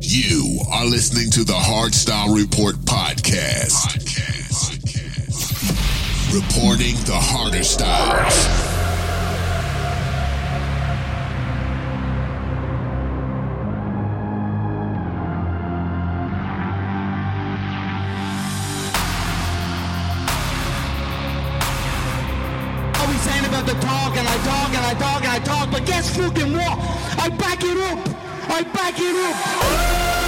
You are listening to the Hardstyle Report podcast. podcast. podcast. Reporting the harder styles. Talk and I talk and I talk and I talk, but guess fucking what? I back it up. I back it up.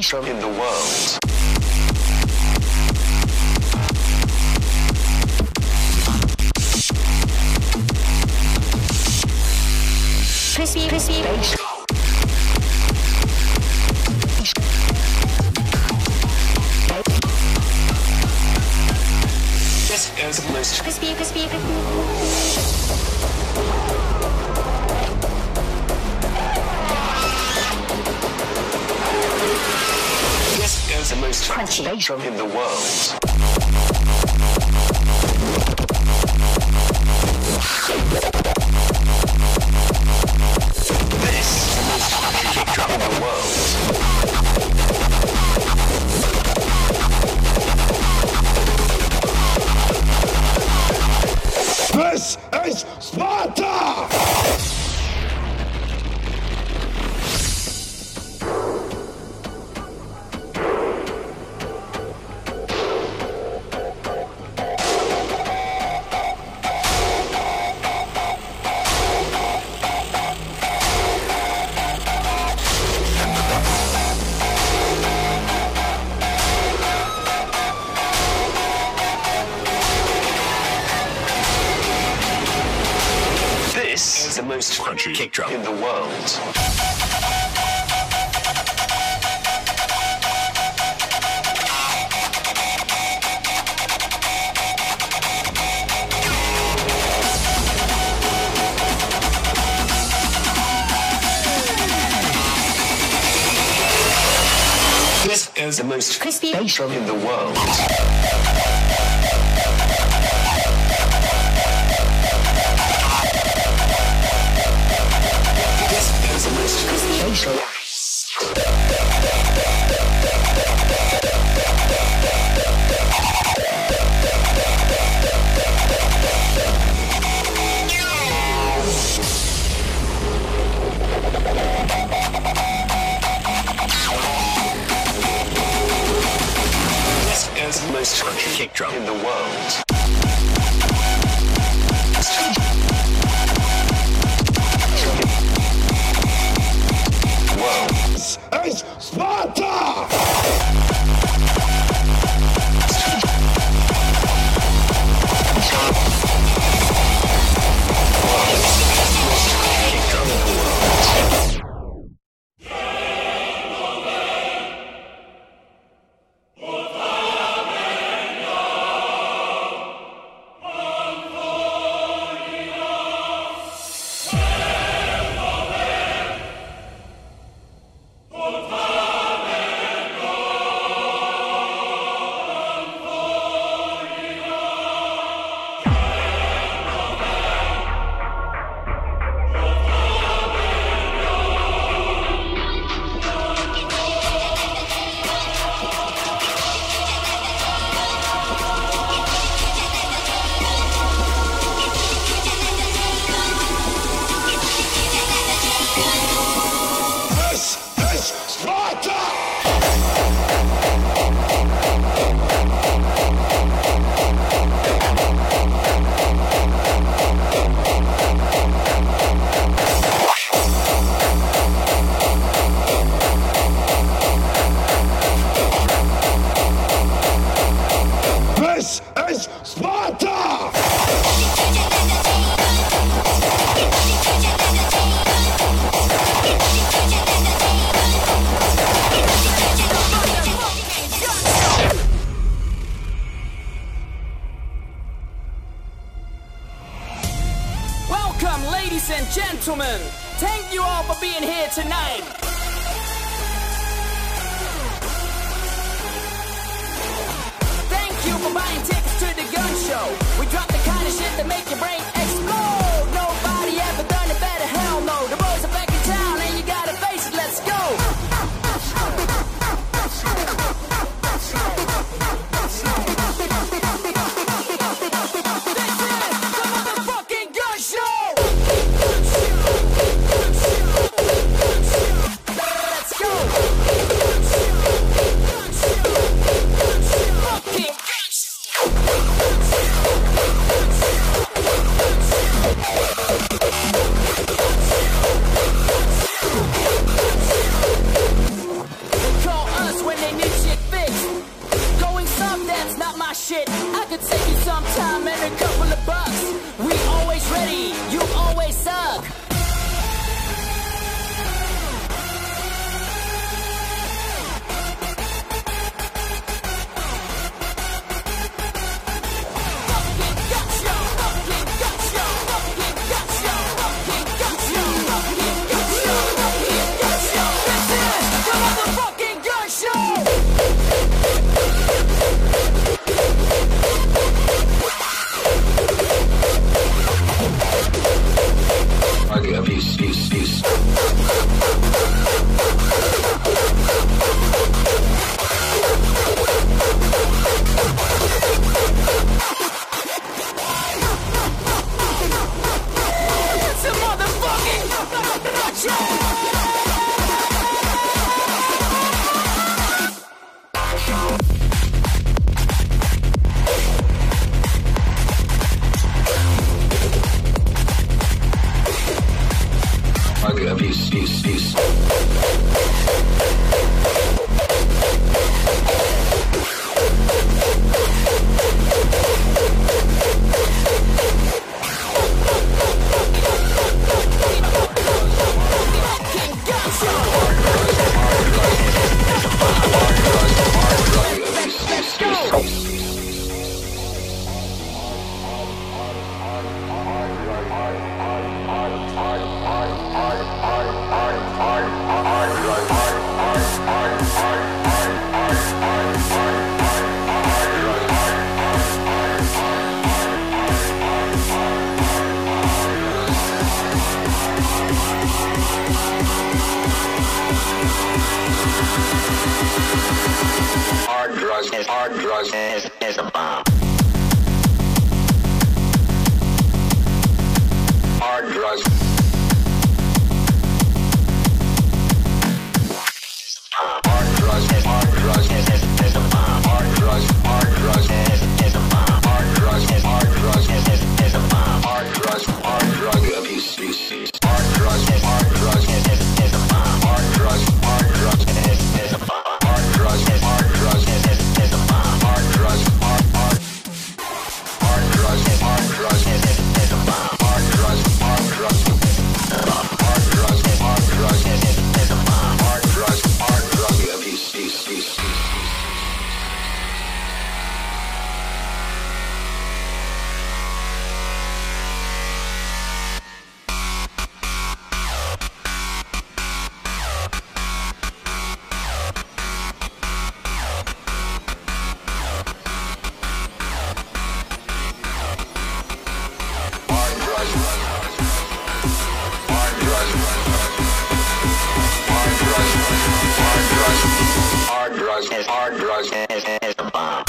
station in the world. Crispy, crispy, from him. kick drum in the world. This is the most crispy bass drum in the world. in the world. Drugs hard drugs a bomb.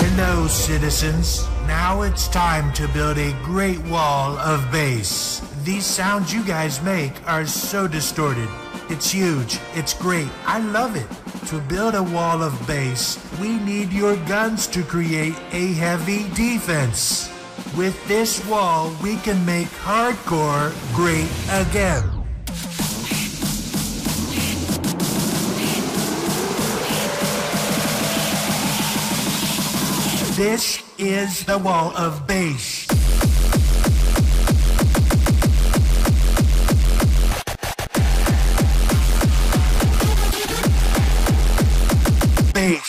Hello, citizens. Now it's time to build a great wall of bass. These sounds you guys make are so distorted. It's huge. It's great. I love it. To build a wall of bass, we need your guns to create a heavy defense. With this wall, we can make hardcore great again. This is the wall of bass. Hey.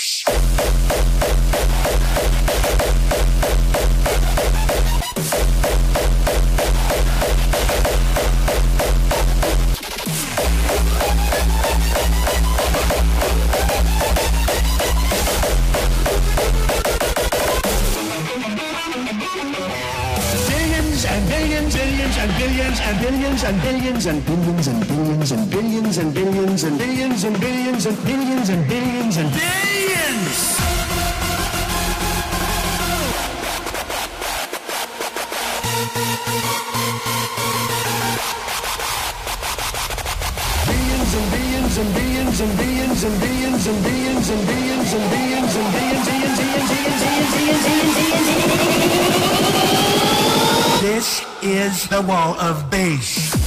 Billions and billions and billions and billions and billions and billions and billions and billions and billions and billions and billions and billions. And billions and billions and billions and billions and billions and billions and billions and billions, billions, billions, billions, billions, billions, billions, billions. This is the wall of bass.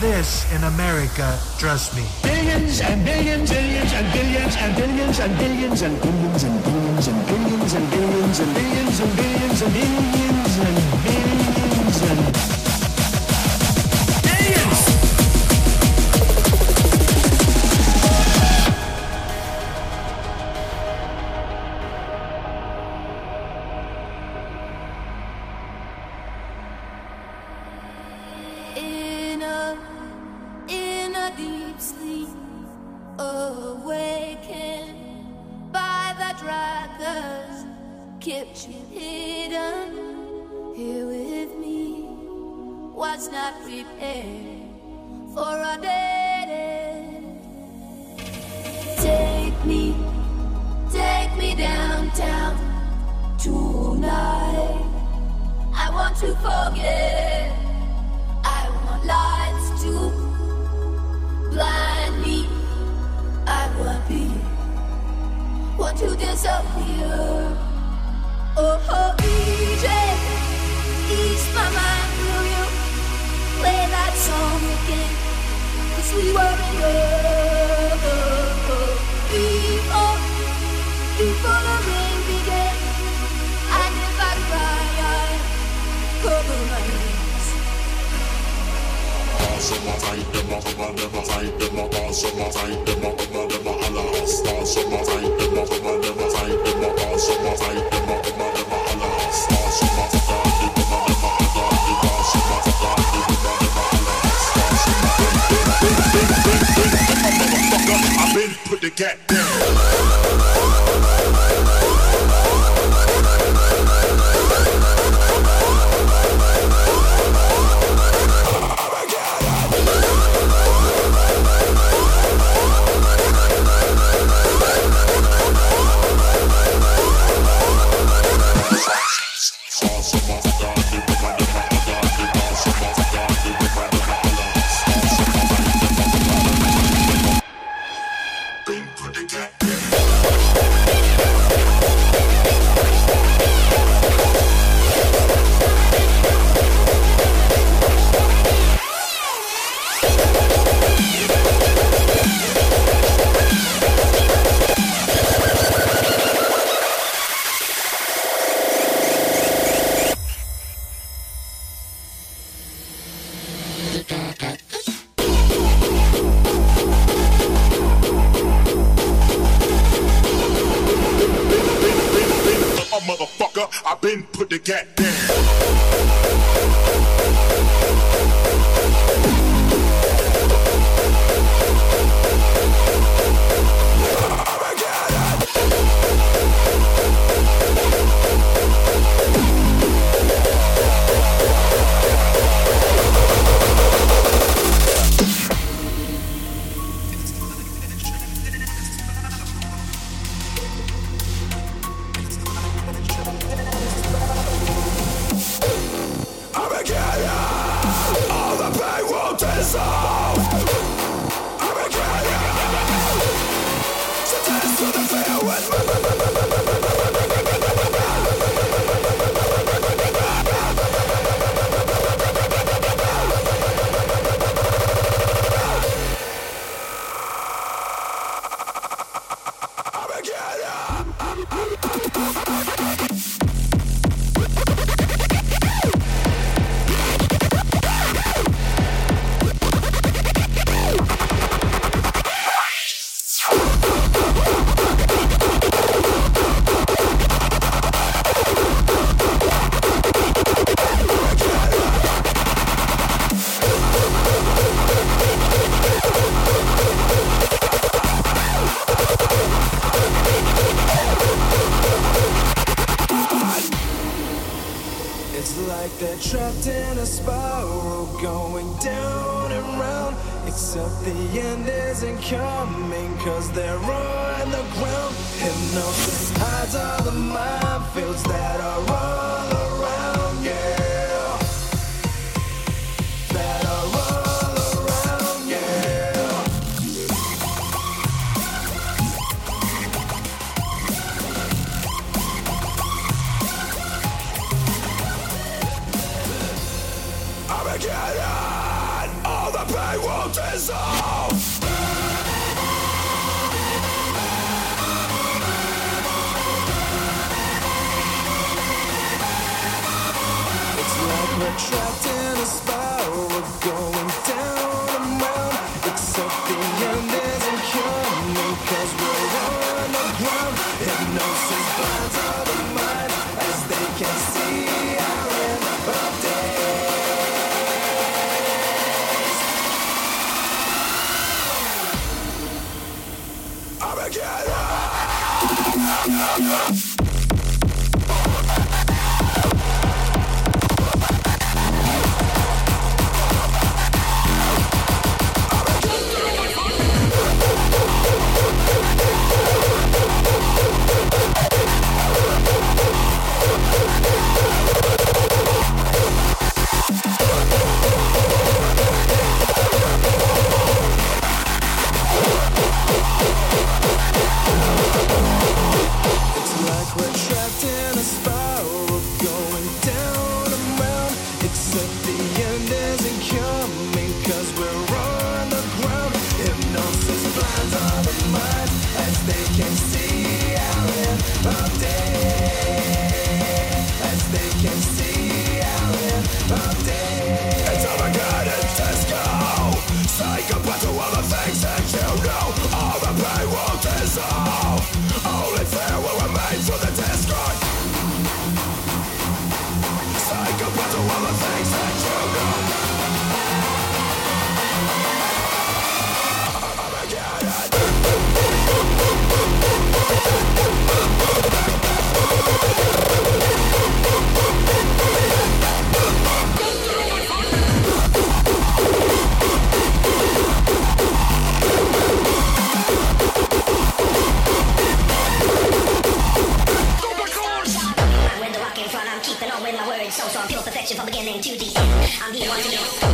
This in America, trust me. Billions and billions, billions and billions and billions and billions and billions and billions and billions and billions and billions and billions and billions and billions I've been put the cat down. Psychopath to all the things that you know All the pain will dissolve. Audio.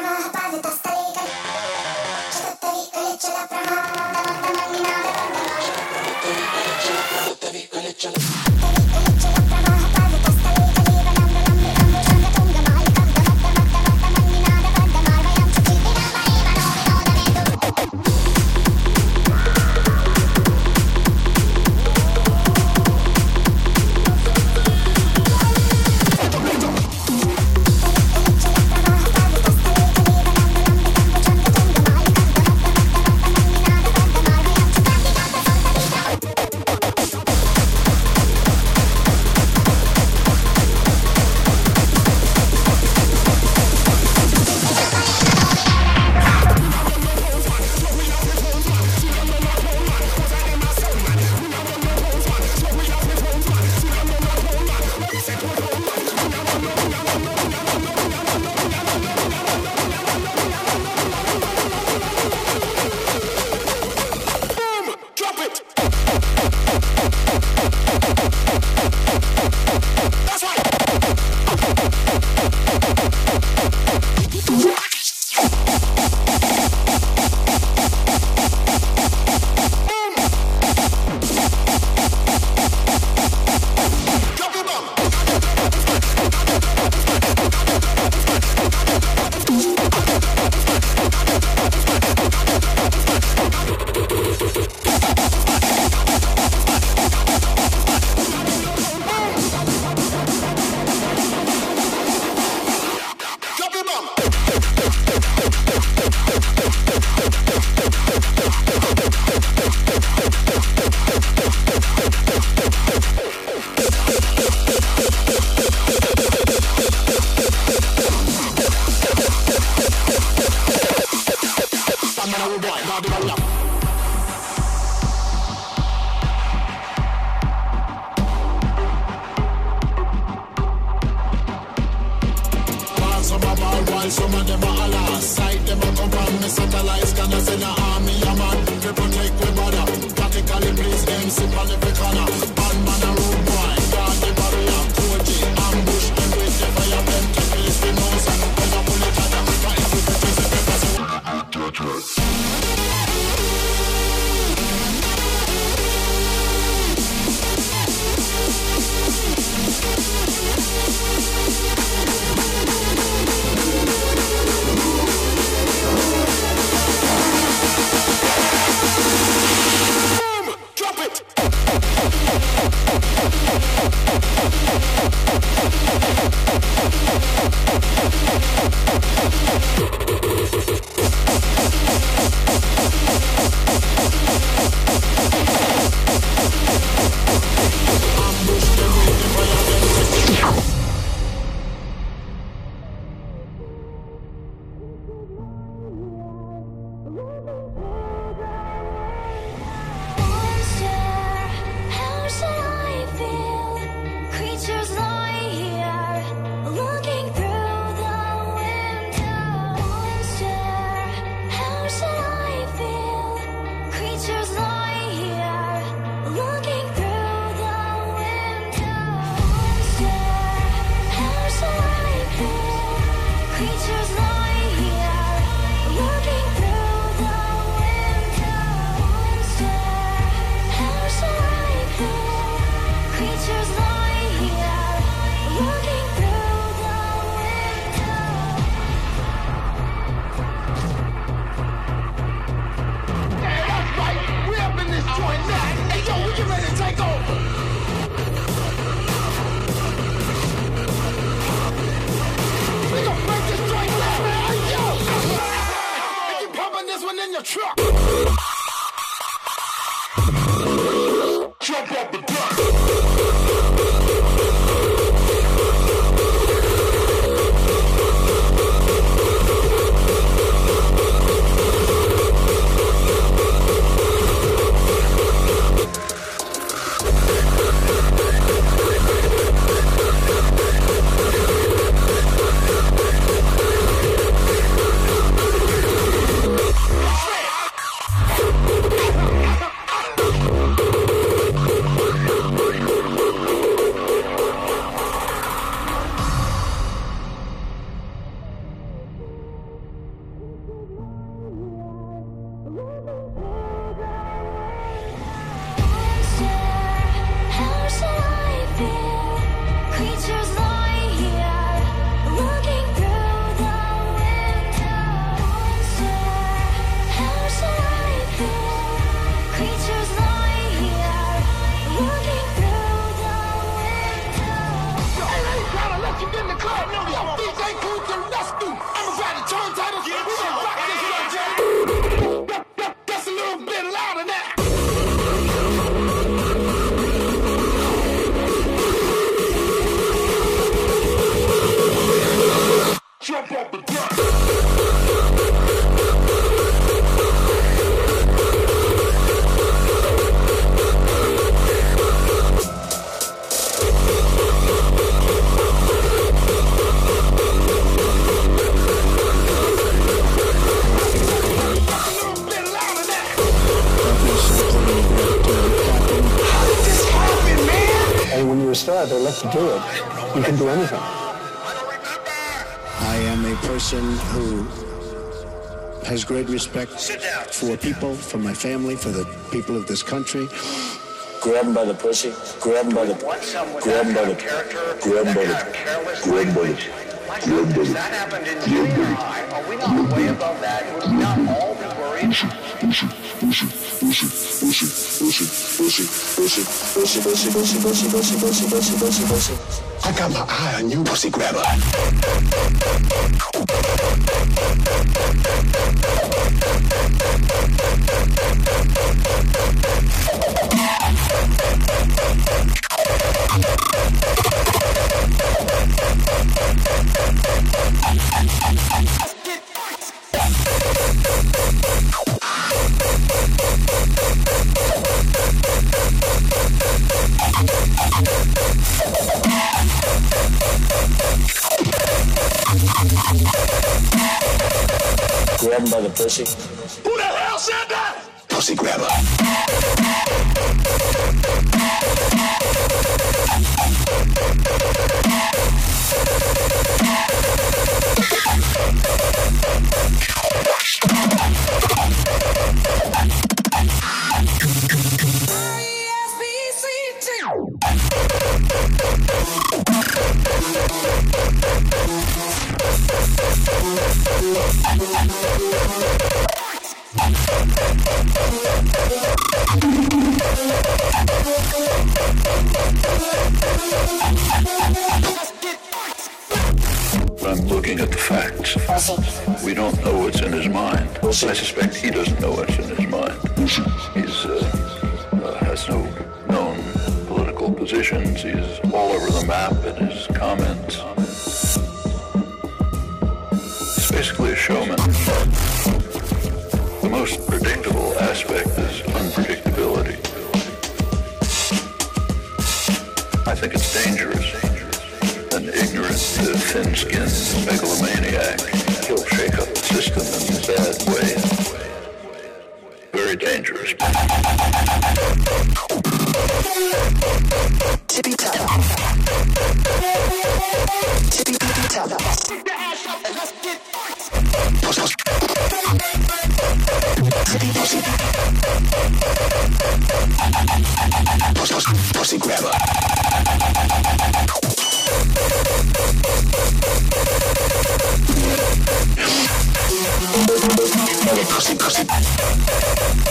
i never above it. Oh. Star, they're left to do it. You can do anything. I am a person who has great respect for people, for my family, for the people of this country. Grab him by the pussy. Grab him by the. Grab him by the. Grab him by the. Grab him by the. By the. That happened in junior high. Are we not way above that? Would we not all be worried? I got my eye on you, pussy grabber. It's dangerous. An ignorant, thin-skinned megalomaniac. He'll shake up the system in a bad way. Very dangerous. Tippy top. Tippy tippy top. Pussy grabber. Pussy.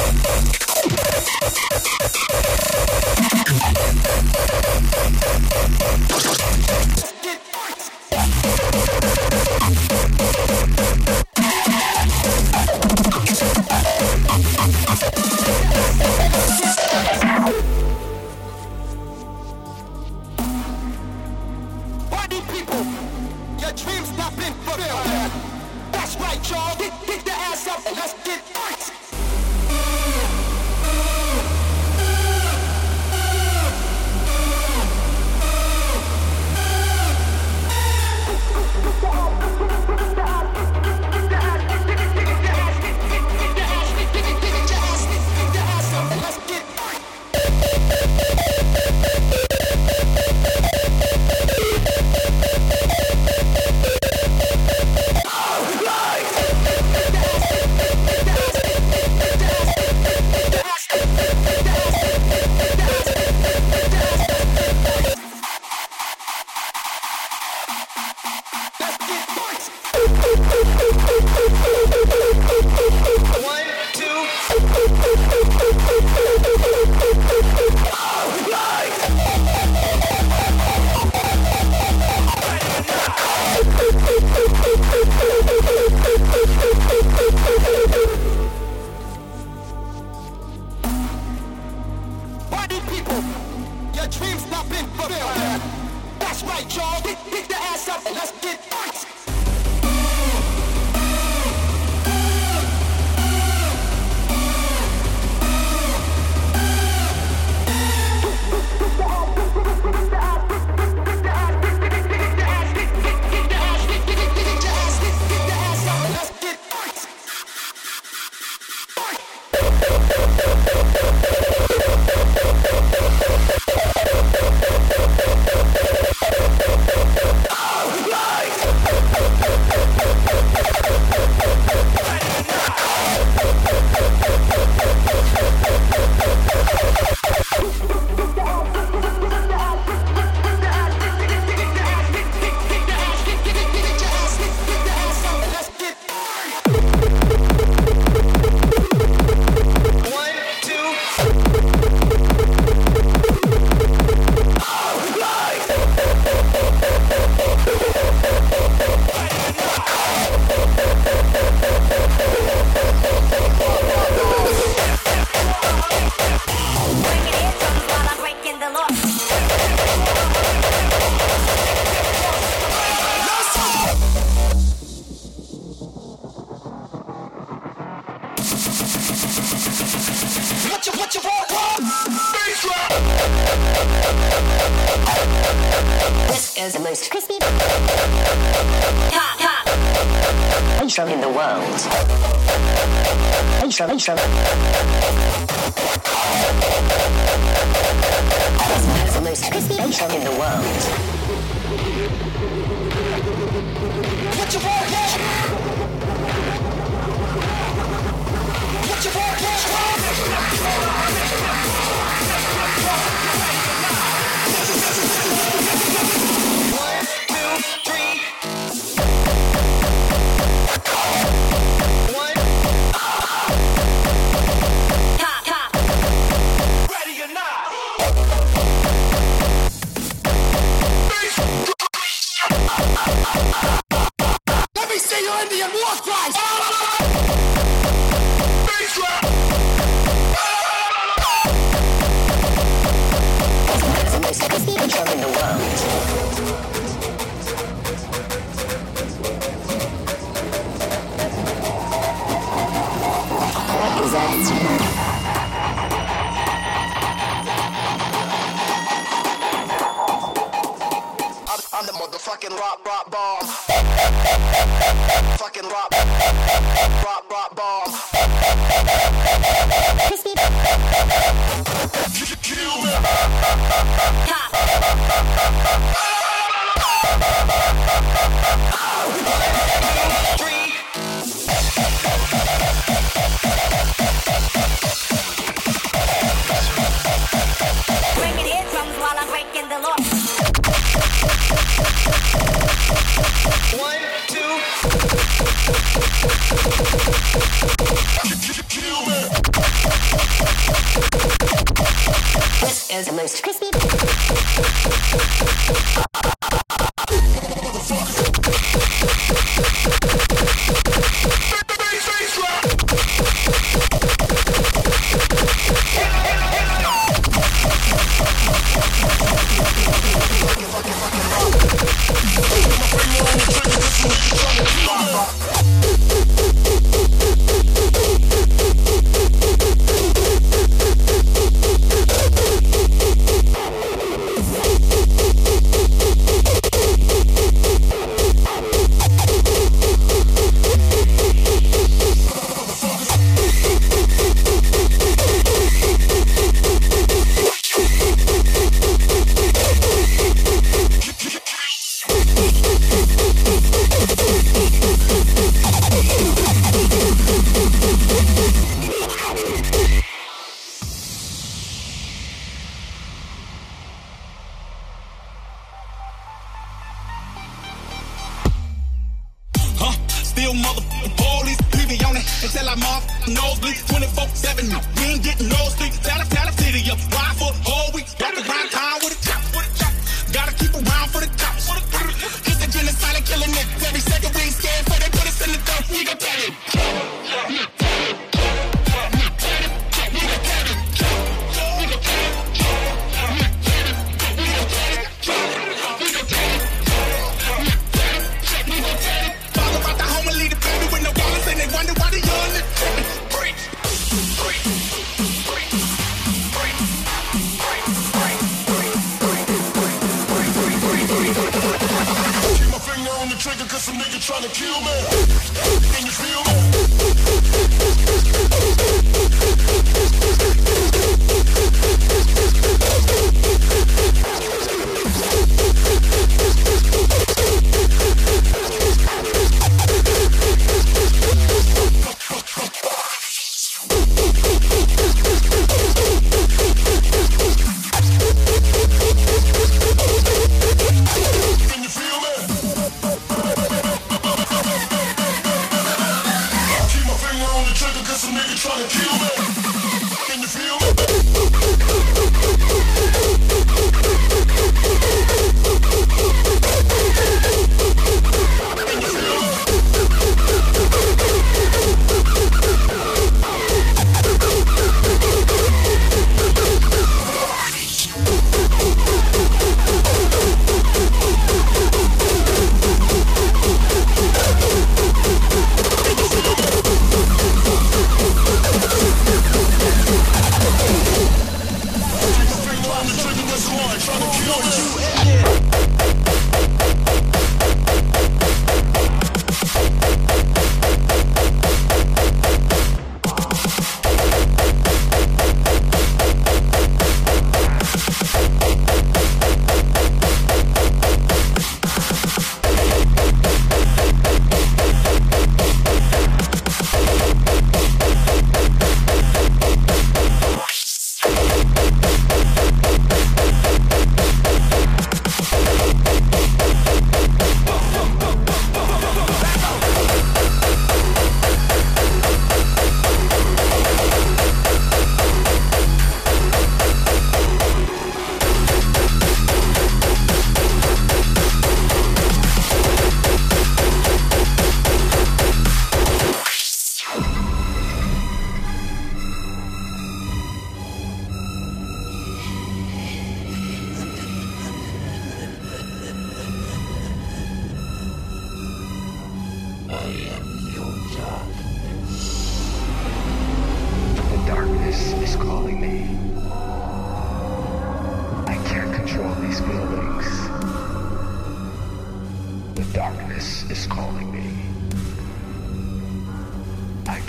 Rock, rock bomb. Fucking rock, rock, rock bomb. Crispy. Kill me. Three. Is the most crispy. Still motherfucking police. We on it until I'm off nosebleed. 24 7. We ain't getting no sleep. Tell us, tell us, city up. Ride for a whole week. Walk around town with a chop. With a chop. Gotta keep around for the cops. Hit the genocide killing it. Every second we ain't scared for they put us in the dump. We gon' tell it. Cause to kill me.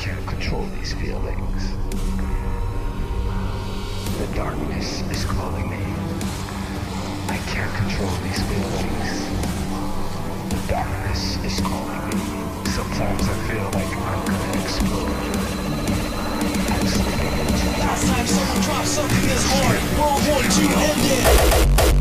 Can't control these feelings. The darkness is calling me. I can't control these feelings. The darkness is calling me. Sometimes I feel like I'm gonna explode. Last time someone dropped something this hard, World War II ended.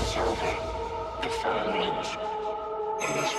is over. The fire lives. It is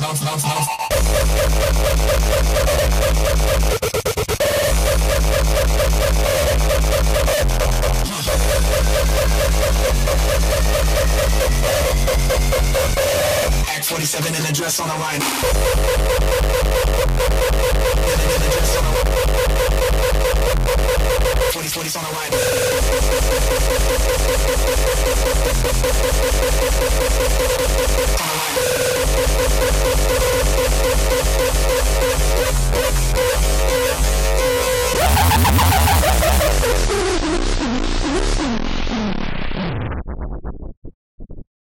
Bounce, bounce. Bounce, 47 in a dress on a line. 40, 40's on the right. On the right.